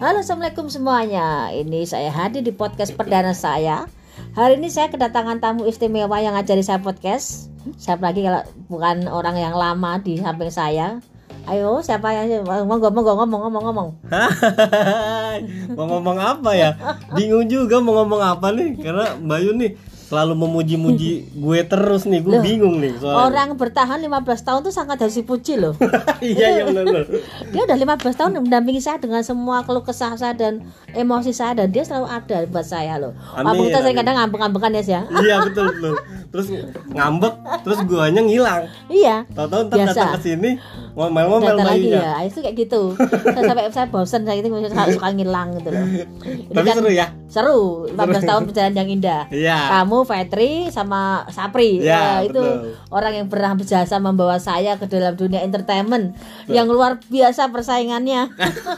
Halo assalamualaikum semuanya. Ini saya hadir di podcast perdana saya. Hari ini saya kedatangan tamu istimewa yang ngajari saya podcast. Siapa lagi kalau bukan orang yang lama di samping saya? Ayo siapa yang ngomong ngomong ngomong ngomong ngomong. Mau ngomong apa ya? Bingung juga mau ngomong apa nih? Karena Bayu nih selalu memuji-muji gue terus nih, gue Loh, bingung nih soalnya. Orang bertahan 15 tahun tuh sangat harus dipuji loh iya iya benar. Dia udah 15 tahun mendampingi saya dengan semua keluh kesah saya dan emosi saya Dan dia selalu ada buat saya loh Amin, kita sering amin. kadang ngambek-ngambekan ya ya iya betul betul. Terus ngambek, terus guanya ngilang. Iya Tahu-tahu ntar datang ke sini ngomel-ngomel lagi Bayunya. ya itu kayak gitu saya sampai saya bosan saya gitu suka, suka ngilang gitu loh Ini Tapi kan seru ya. seru 15 tahun perjalanan yang indah Iya. kamu Fetri sama Sapri Ya, Wah, itu betul. orang yang pernah berjasa membawa saya ke dalam dunia entertainment yang luar biasa persaingannya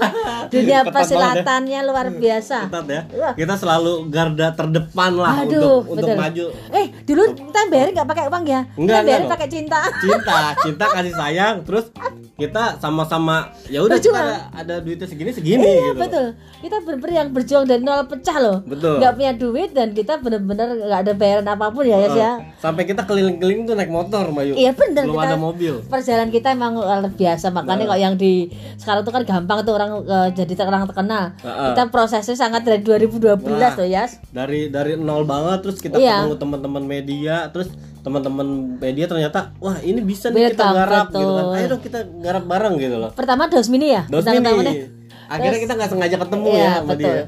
dunia ya. persilatannya luar biasa Ketat ya. Kita selalu garda terdepan lah Aduh, untuk untuk betul. maju. eh dulu kita bayarin nggak pakai uang ya enggak, pakai cinta cinta cinta kasih sayang terus kita sama-sama ya udah kita ada, ada duitnya segini segini Iya gitu betul. Kita benar-benar yang berjuang dari nol pecah loh. Betul. Nggak punya duit dan kita benar-benar nggak ada bayaran apa pun ya Yas ya. sampai kita keliling-keliling tuh naik motor Bayu Iya benar belum kita. ada mobil Perjalanan kita emang luar biasa makanya kalau yang di sekarang tuh kan gampang tuh orang eh, jadi orang terkenal. Heeh. Kita prosesnya sangat dari 2012 Wah. tuh Yas. dari dari nol banget terus kita Iya. ketemu teman-teman media terus teman-teman media ternyata wah ini bisa nih kita garap gitu kan ayo dong kita garap bareng gitu loh Pertama dos mini ya. Dos Pertama mini nih. akhirnya Terus- kita nggak sengaja ketemu Iya ya sama betul. dia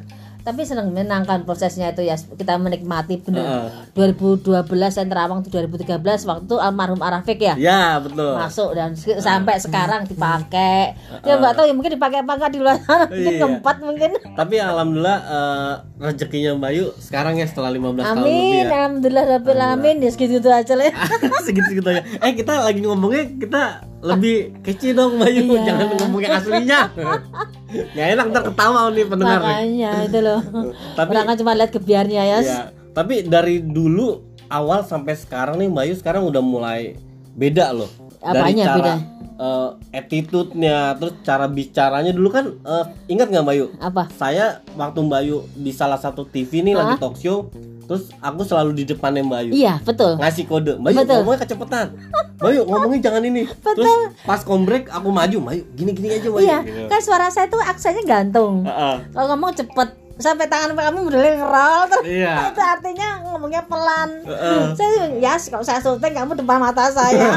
Tapi senang menangkan prosesnya itu ya kita menikmati bener. Heeh. 2012 dan terawang tuh 2013 waktu itu almarhum Arafik ya. ya betul masuk dan se- sampai sekarang dipakai ya nggak tahu ya mungkin dipakai apa nggak di luar sana mungkin Iya. keempat mungkin tapi alhamdulillah eh, rezekinya Bayu sekarang ya setelah 15 tahun lebih amin ya alhamdulillah rabbil alamin ya segitu aja lah ya. segitu-segitu aja. Eh kita lagi ngomongnya kita lebih kece dong Bayu, Iya. jangan ngomong yang aslinya. Nggak enak ntar ketawa nih pendengar. nih. makanya itu loh Tapi- orang kan cuma lihat kebiarnya ya Iya. Tapi dari dulu awal sampai sekarang nih Bayu sekarang udah mulai beda loh. Dari Apanya cara beda? eh, attitude-nya, terus cara bicaranya dulu kan eh, ingat nggak Bayu? apa Saya waktu Bayu di salah satu TV nih lagi talk show, terus aku selalu di depannya Bayu. iya betul ngasih kode Bayu Betul. ngomongnya kecepatan Bayu ngomongnya jangan ini terus pas kombrek aku maju Bayu gini gini aja Bayu iya Gitu. kan suara saya tuh aksennya gantung Heeh. kalau ngomong cepet sampai tangan kamu modelnya ngerol terus Iya. itu artinya ngomongnya pelan Heeh. saya ya kalau saya syuting kamu depan mata saya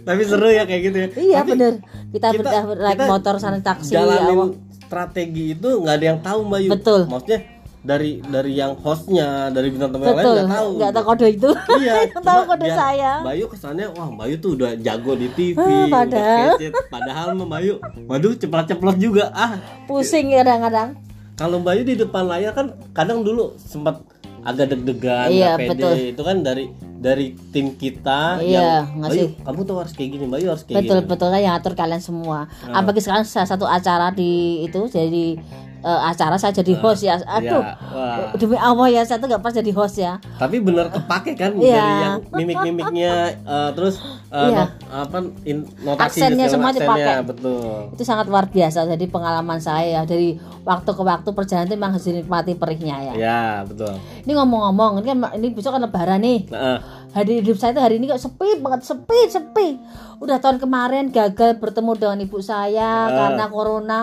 tapi seru ya kayak gitu ya Iya Tapi bener Kita, kita- naik motor sana taksi awal. jalanin strategi itu nggak ada yang tahu Bayu Betul. maksudnya dari dari yang hostnya dari bintang tamu yang lain Betul nggak tahu Nggak tahu kode itu iya Yang tahu kode dia- saya Bayu kesannya wah Bayu tuh udah jago di TV Ah, padahal. kece. padahal Bayu waduh ceplok-ceplok juga ah Pusing kadang-kadang kalau Bayu di depan layar kan kadang dulu sempat agak deg-degan Iya, pede betul. itu kan dari dari tim kita Iya, yang ngasih. Bayu kamu tuh harus kayak gini Bayu harus kayak Betul gini betul kan yang atur kalian semua Ah. Apalagi sekarang salah satu acara di itu Jadi eh, acara saya jadi host ya. Aduh Iya, wah. Demi Allah ya saya tuh gak pernah jadi host ya. Tapi bener kepake kan Iya. dari yang mimik-mimiknya eh, terus eh, Iya. not- apa in, notasi Aksennya semua dipakai. betul. Itu sangat luar biasa Jadi pengalaman saya ya. Dari waktu ke waktu perjalanan itu memang harus dinikmati perihnya ya. Ya betul. Ini ngomong-ngomong Ini kan ini besok kan lebaran nih. Nah, hari hidup saya tuh hari ini kok sepi banget sepi sepi. Udah tahun kemarin gagal bertemu dengan ibu saya karena corona.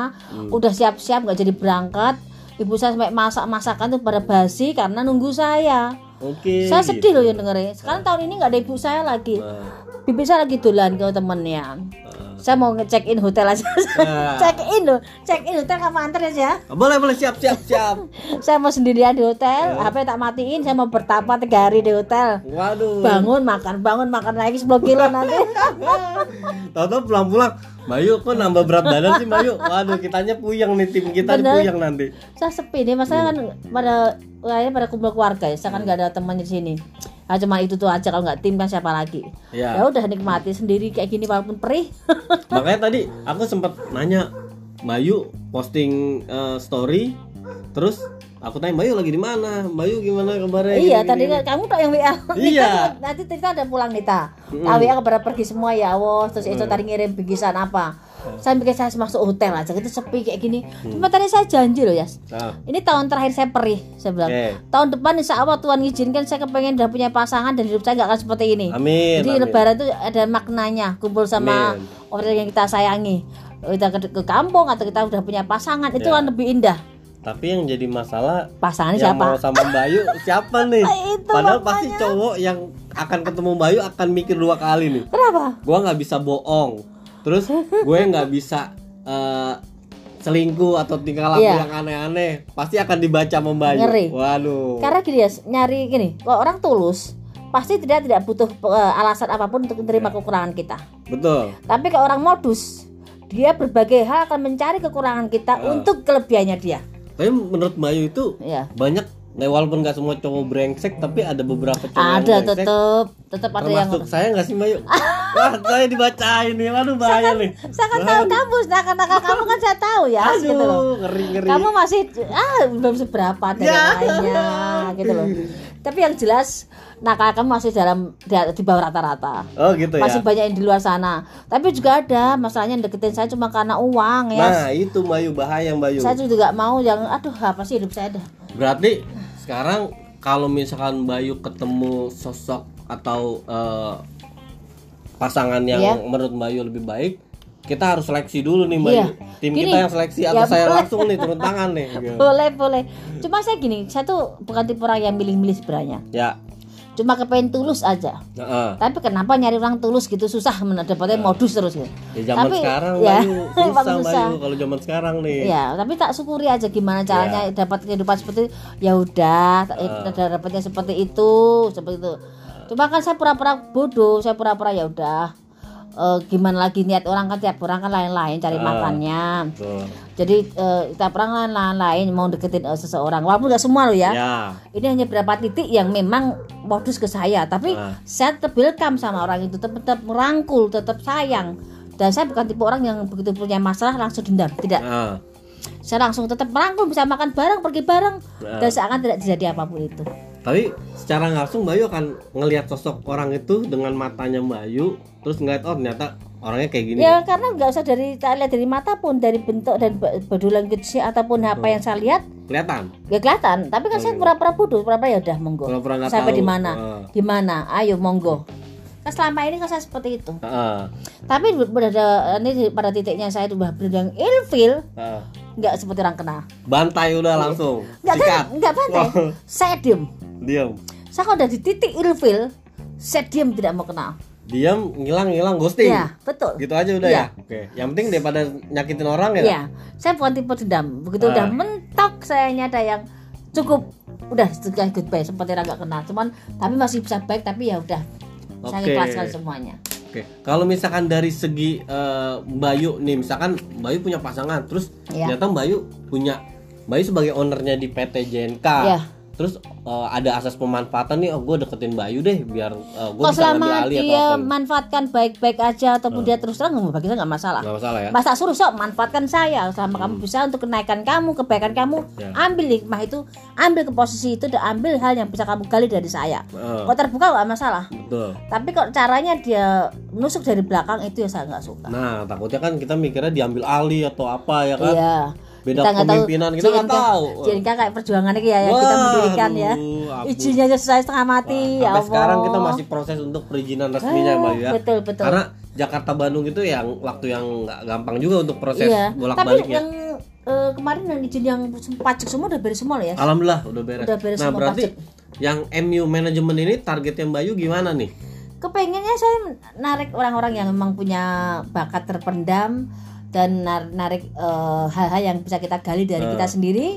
Udah siap-siap nggak jadi berangkat ibu saya sampai masak masakan tuh pada basi karena nunggu saya. Oke saya sedih loh yang dengerin. Sekarang tahun ini nggak ada ibu saya lagi. Nah, bibi saya lagi dolan ke temennya. Saya mau ngecek in hotel aja. Nah. check in loh check in hotel kamu antar aja. Boleh boleh. Siap siap siap. Saya mau sendirian di hotel HP tak matiin saya mau bertapa tiga hari di hotel. Waduh. Bangun makan bangun makan lagi 10 kilo nanti. Tahu-tahu pulang-pulang, Bayu kok nambah berat badan sih Bayu? Waduh, kitanya puyeng nih tim kita Bener. puyeng nanti. saya sepi nih mas saya kan pada kayaknya pada kumpul keluarga ya saya kan nggak ada temannya di sini nah, cuma itu tuh aja kalau nggak tim kan siapa lagi Ya. ya udah nikmati sendiri kayak gini walaupun perih Makanya tadi aku sempat nanya Bayu posting eh, story, terus aku tanya Bayu lagi di mana? Bayu gimana kabarnya? iya Gini, tadi gini, kan kamu tak yang WA Iya. Nita nanti Tita ada pulang Nita Mm. mm. WA kepada pergi semua ya Allah terus itu tadi ngirim bingkisan apa Saya pikir saya masuk hotel aja gitu sepi kayak gini. Hmm. Cuma tadi saya janji loh ya. Nah, Ini tahun terakhir saya perih, saya bilang. Oke. Tahun depan insya Allah Tuhan izinkan saya kepengen udah punya pasangan dan hidup saya nggak akan seperti ini. amin. Jadi amin. lebaran itu ada maknanya, kumpul sama Amin. orang yang kita sayangi. Kita ke, ke kampung atau kita udah punya pasangan itu Ya. kan lebih indah. Tapi yang jadi masalah Pasangannya yang siapa? mau sama Bayu siapa nih? Itu Padahal makanya. pasti cowok yang akan ketemu Bayu akan mikir dua kali nih. Kenapa? Gua nggak bisa bohong. Terus gue nggak bisa eh, selingkuh atau tingkah laku Iya. yang aneh-aneh. Pasti akan dibaca sama Bayu. Ngeri. Waduh. Karena gini ya, nyari gini, kalau orang tulus pasti tidak tidak butuh eh, alasan apa pun untuk menerima kekurangan kita. Betul. Tapi kalau orang modus, dia berbagai hal akan mencari kekurangan kita Ah. untuk kelebihannya dia. Tapi menurut Bayu itu Ya. banyak Nah, walaupun nggak semua cowok brengsek, tapi ada beberapa cowok yang Ada brengsek. tetep, tetep ada yang Termasuk saya nggak sih Bayu? Wah, saya dibacain nih. Waduh bahaya nih. saya kan tahu kamu, nakal-nakal kamu kan saya tahu ya, gitu loh. Aduh, ngeri-ngeri. Kamu masih ah belum seberapa dari Ya. yang lainnya, gitu loh. Tapi yang jelas nakal kamu masih dalam di, di bawah rata-rata. Oh gitu ya. Masih banyak yang di luar sana. Tapi juga ada masalahnya yang deketin saya cuma karena uang ya. Nah, itu Bayu bahaya Bayu. Saya juga gak mau yang aduh apa sih hidup saya dah. Berarti sekarang kalau misalkan Bayu ketemu sosok atau eh, pasangan yang Iya. menurut Bayu lebih baik, kita harus seleksi dulu nih Bayu. Iya. Tim Gini. kita yang seleksi atau Ya, saya boleh. langsung nih turun tangan nih. Gitu. Boleh, boleh. Cuma saya gini, saya tuh bukan tipe orang yang milih-milih sebenarnya. Ya. Cuma kepengen tulus aja. Heeh. Tapi kenapa nyari orang tulus gitu susah mendapatkan modus terus gitu. Ya zaman Tapi, sekarang ya, Bayu susah susah. Bayu kalau zaman sekarang nih. Ya, tapi tak syukuri aja gimana caranya Iya. dapat kehidupan seperti ya udah, Ah. eh, dapatnya seperti itu, seperti itu. Cuma kan saya pura-pura bodoh, saya pura-pura ya udah. Eh, gimana lagi niat orang kan tiap orang kan lain-lain cari Ah. makannya. Tuh. Jadi eh, tiap orang kan lain-lain mau deketin eh, seseorang. Walaupun nggak semua loh ya. Ya. Ini hanya beberapa titik yang memang modus ke saya, tapi Ah. saya tetap welcome sama orang itu, tetap, tetap merangkul, tetap sayang. Dan saya bukan tipe orang yang begitu punya masalah langsung dendam, tidak. Nah, Saya langsung tetap merangkul, bisa makan bareng, pergi bareng, Ah. dan seakan tidak terjadi apa pun itu. Tapi secara nggak langsung Bayu akan ngelihat sosok orang itu dengan matanya Bayu, terus ngeliat oh ternyata orangnya kayak gini. Ya karena nggak usah dari tak lihat dari mata pun, dari bentuk dan bedulan kecil ataupun apa yang saya lihat, Kelihatan. ya kelihatan. Tapi kan saya pura-pura bodoh, pura-pura ya udah monggo. Pura-pura nggak Sampai di mana? Ah. Di mana? Ayo monggo. Kan selama ini kan saya seperti itu. Heeh. Tapi pada ini pada titiknya saya udah berendang ilfil Heeh. nggak seperti orang kenal. Bantai udah langsung. Nggak kan? Nggak bantai. Wow. Saya diem. Diam. Saya kalau udah di titik ilfil, saya diem tidak mau kenal. Diam, ngilang, ngilang, ghosting. Iya, betul. Gitu aja udah Iya. ya. Oke. Yang penting daripada nyakitin orang ya. Iya, saya bukan tipe dendam. Begitu Ah. udah mentok saya ada yang cukup udah sudah goodbye seperti nggak kenal. Cuman tapi masih bisa baik tapi ya udah saya Oke. ikhlaskan semuanya. Oke. Kalau misalkan dari segi eh, Bayu nih, misalkan Bayu punya pasangan, terus Iya. ternyata Bayu punya Bayu sebagai ownernya di PT JNK. Iya. Terus eh, ada asas pemanfaatan nih, oh gue deketin Bayu deh biar eh, gue bisa ngambil selama alih atau dia apa. manfaatkan baik-baik aja ataupun dia terus terang bagi saya nggak masalah. Nggak masalah ya. Masa suruh sok manfaatkan saya selama kamu bisa untuk kenaikan kamu, kebaikan kamu, Ya. ambil hikmah itu, ambil ke posisi itu dan ambil hal yang bisa kamu gali dari saya. Heeh. Kok terbuka nggak masalah. betul. Tapi kok caranya dia nusuk dari belakang itu ya saya nggak suka. Nah, takutnya kan kita mikirnya diambil alih atau apa ya kan? Iya. Beda Kita tahu. kepemimpinan, kita nggak tahu. JNK kayak perjuangan ini ya kita mendirikan ya. Izinnya aja selesai setengah mati Wah, ya Allah. sekarang kita masih proses untuk perizinan resminya Mbak ya. betul, betul. Karena Jakarta Bandung itu yang waktu yang nggak gampang juga untuk proses Iya. Tapi bolak-baliknya. yang eh, kemarin yang izin yang pajak semua udah beres semua loh ya. Alhamdulillah udah beres. Udah beres nah, berarti pajak. yang MU manajemen ini targetnya Mbak Yu gimana nih? kepengennya saya narik orang-orang yang memang punya bakat terpendam dan nar- narik eh, hal-hal yang bisa kita gali dari Eh. kita sendiri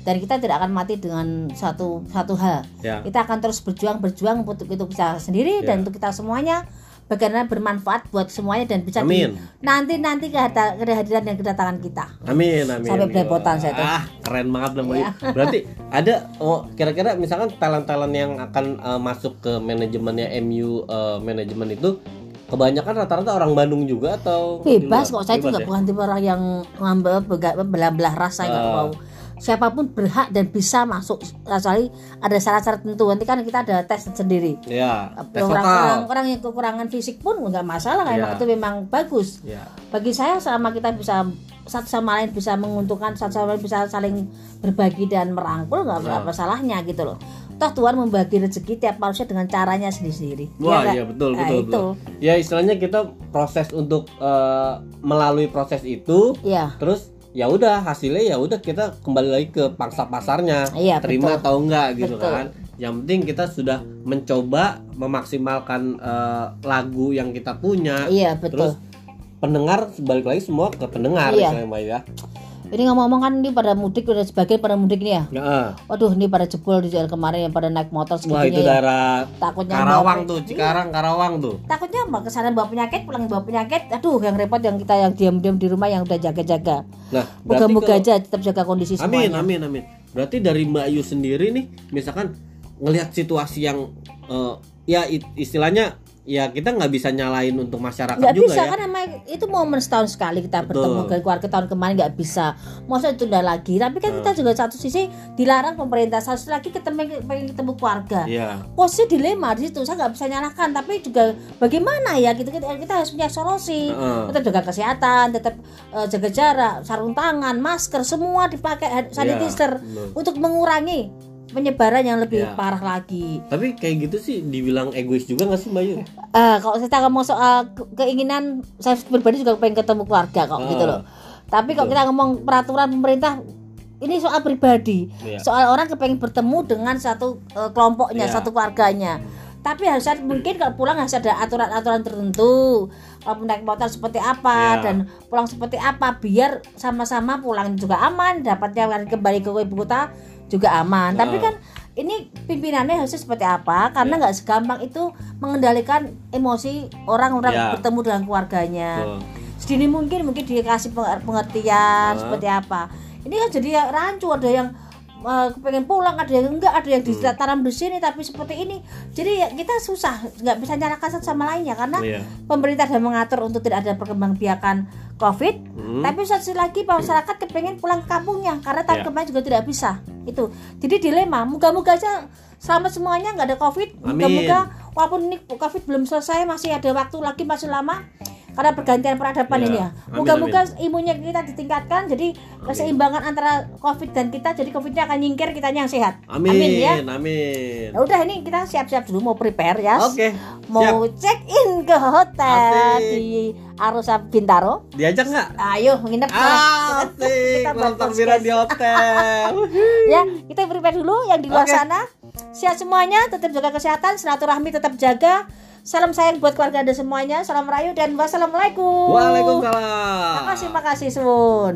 dan kita tidak akan mati dengan satu satu hal Ya. kita akan terus berjuang berjuang untuk itu kita sendiri Ya. dan untuk kita semuanya bagaimana bermanfaat buat semuanya dan bisa Amin. nanti nanti kehadiran dan kedatangan kita Amin, amin. Sampai belepotan saya tuh. Ah, keren banget Yu. Iya. Berarti ada oh, kira-kira misalkan talent-talent yang akan eh, masuk ke manajemennya MU eh, manajemen itu kebanyakan rata-rata orang Bandung juga atau bebas kok saya Bebas nggak ya? bukan tipe orang yang ngambil belah-belah ras saya nggak Ah. mau siapa pun berhak dan bisa masuk kecuali ada syarat-syarat tertentu nanti kan kita ada tes sendiri ya tes orang, total orang orang yang kekurangan fisik pun nggak masalah Iya. emang itu memang bagus ya bagi saya selama kita bisa satu sama lain bisa menguntungkan satu sama lain bisa saling berbagi dan merangkul nggak Ya. apa salahnya gitu loh toh Tuhan membagi rezeki tiap manusia dengan caranya sendiri-sendiri Wah nggak? iya betul Nah, betul itu betul. Ya istilahnya kita proses untuk eh, melalui proses itu ya terus ya udah hasilnya ya udah kita kembali lagi ke pangsa pasarnya Iya, terima betul. atau enggak gitu Betul. kan yang penting kita sudah mencoba memaksimalkan eh, lagu yang kita punya iya betul terus pendengar balik lagi semua ke pendengar Iya. Mbak, ya ini ngomong-ngomong kan ini pada mudik udah sebagian pada mudik nih ya? Waduh ini pada jebol di jalan kemarin yang pada naik motor wah itu segitunya ya. daerah takutnya Karawang bawa- tuh Cikarang Karawang tuh. Takutnya mbak ke sana bawa penyakit pulang bawa penyakit. Aduh yang repot yang kita yang diam-diam di rumah yang udah jaga-jaga. Nah moga-moga kalau- aja tetap jaga kondisi Amin, semuanya. amin, amin. Berarti dari Mbak Ayu sendiri nih, misalkan ngelihat situasi yang eh, ya istilahnya ya kita nggak bisa nyalain untuk masyarakat nggak juga bisa ya. kan emang itu momen setahun sekali kita Betul. bertemu dengan keluarga tahun kemarin nggak bisa masa tunda lagi tapi kan Hmm. kita juga satu sisi dilarang pemerintah satu sisi lagi ketemu pengen ketemu keluarga Iya. posisi dilema di situ saya nggak bisa nyalahkan tapi juga bagaimana ya gitu kita, kita harus punya solusi Heeh. tetap jaga kesehatan tetap eh, jaga jarak sarung tangan masker semua dipakai hand sanitizer betul. untuk mengurangi penyebaran yang lebih Iya. parah lagi Tapi kayak gitu sih dibilang egois juga nggak sih Mbak Ayu? Eh, kalau kita ngomong soal ke- keinginan saya pribadi juga pengen ketemu keluarga kok gitu Ah. loh tapi kalau kita ngomong peraturan pemerintah ini soal pribadi Iya. soal orang kepengen bertemu dengan satu eh, kelompoknya Iya. satu keluarganya tapi harus ada- mungkin kalau pulang harus ada aturan-aturan tertentu kalau naik motor seperti apa Iya. dan pulang seperti apa biar sama-sama pulang juga aman dapatnya kembali ke ibu kota juga aman. Tapi kan ini pimpinannya harusnya seperti apa? Karena nggak segampang itu mengendalikan emosi orang-orang Ya. bertemu dengan keluarganya. Sedini mungkin mungkin dikasih peng- pengertian Ah. seperti apa. Ini kan jadi ya rancu ada yang uh, kepengen pulang ada yang enggak ada yang ditanam di sini tapi seperti ini. Jadi ya kita susah nggak bisa nyalakan satu sama lainnya karena Iya. pemerintah sudah mengatur untuk tidak ada perkembangbiakan covid. Hmm. tapi satu lagi masyarakat kepengen pulang ke kampungnya karena tahun Ya. kemarin juga tidak bisa itu jadi dilema moga-moga aja selamat semuanya nggak ada covid Amin. moga-moga walaupun ini covid belum selesai masih ada waktu lagi masih lama karena pergantian peradaban Ya. ini ya Amin, moga-moga imunnya kita ditingkatkan jadi keseimbangan antara covid dan kita jadi covidnya akan nyingkir kitanya yang sehat Amin, amin ya amin. Nah, udah ini kita siap-siap dulu mau prepare ya Oke. mau Siap. check in ke hotel Asik. di Arosa Bintaro Diajak nggak? ayo nginep. Ah, asik. Kita takbiran di hotel. ya kita prepare dulu yang di luar Oke. sana sehat semuanya tetap jaga kesehatan silaturahmi tetap jaga salam sayang buat keluarga anda semuanya salam rayu dan wassalamualaikum Waalaikumsalam. makasih makasih sun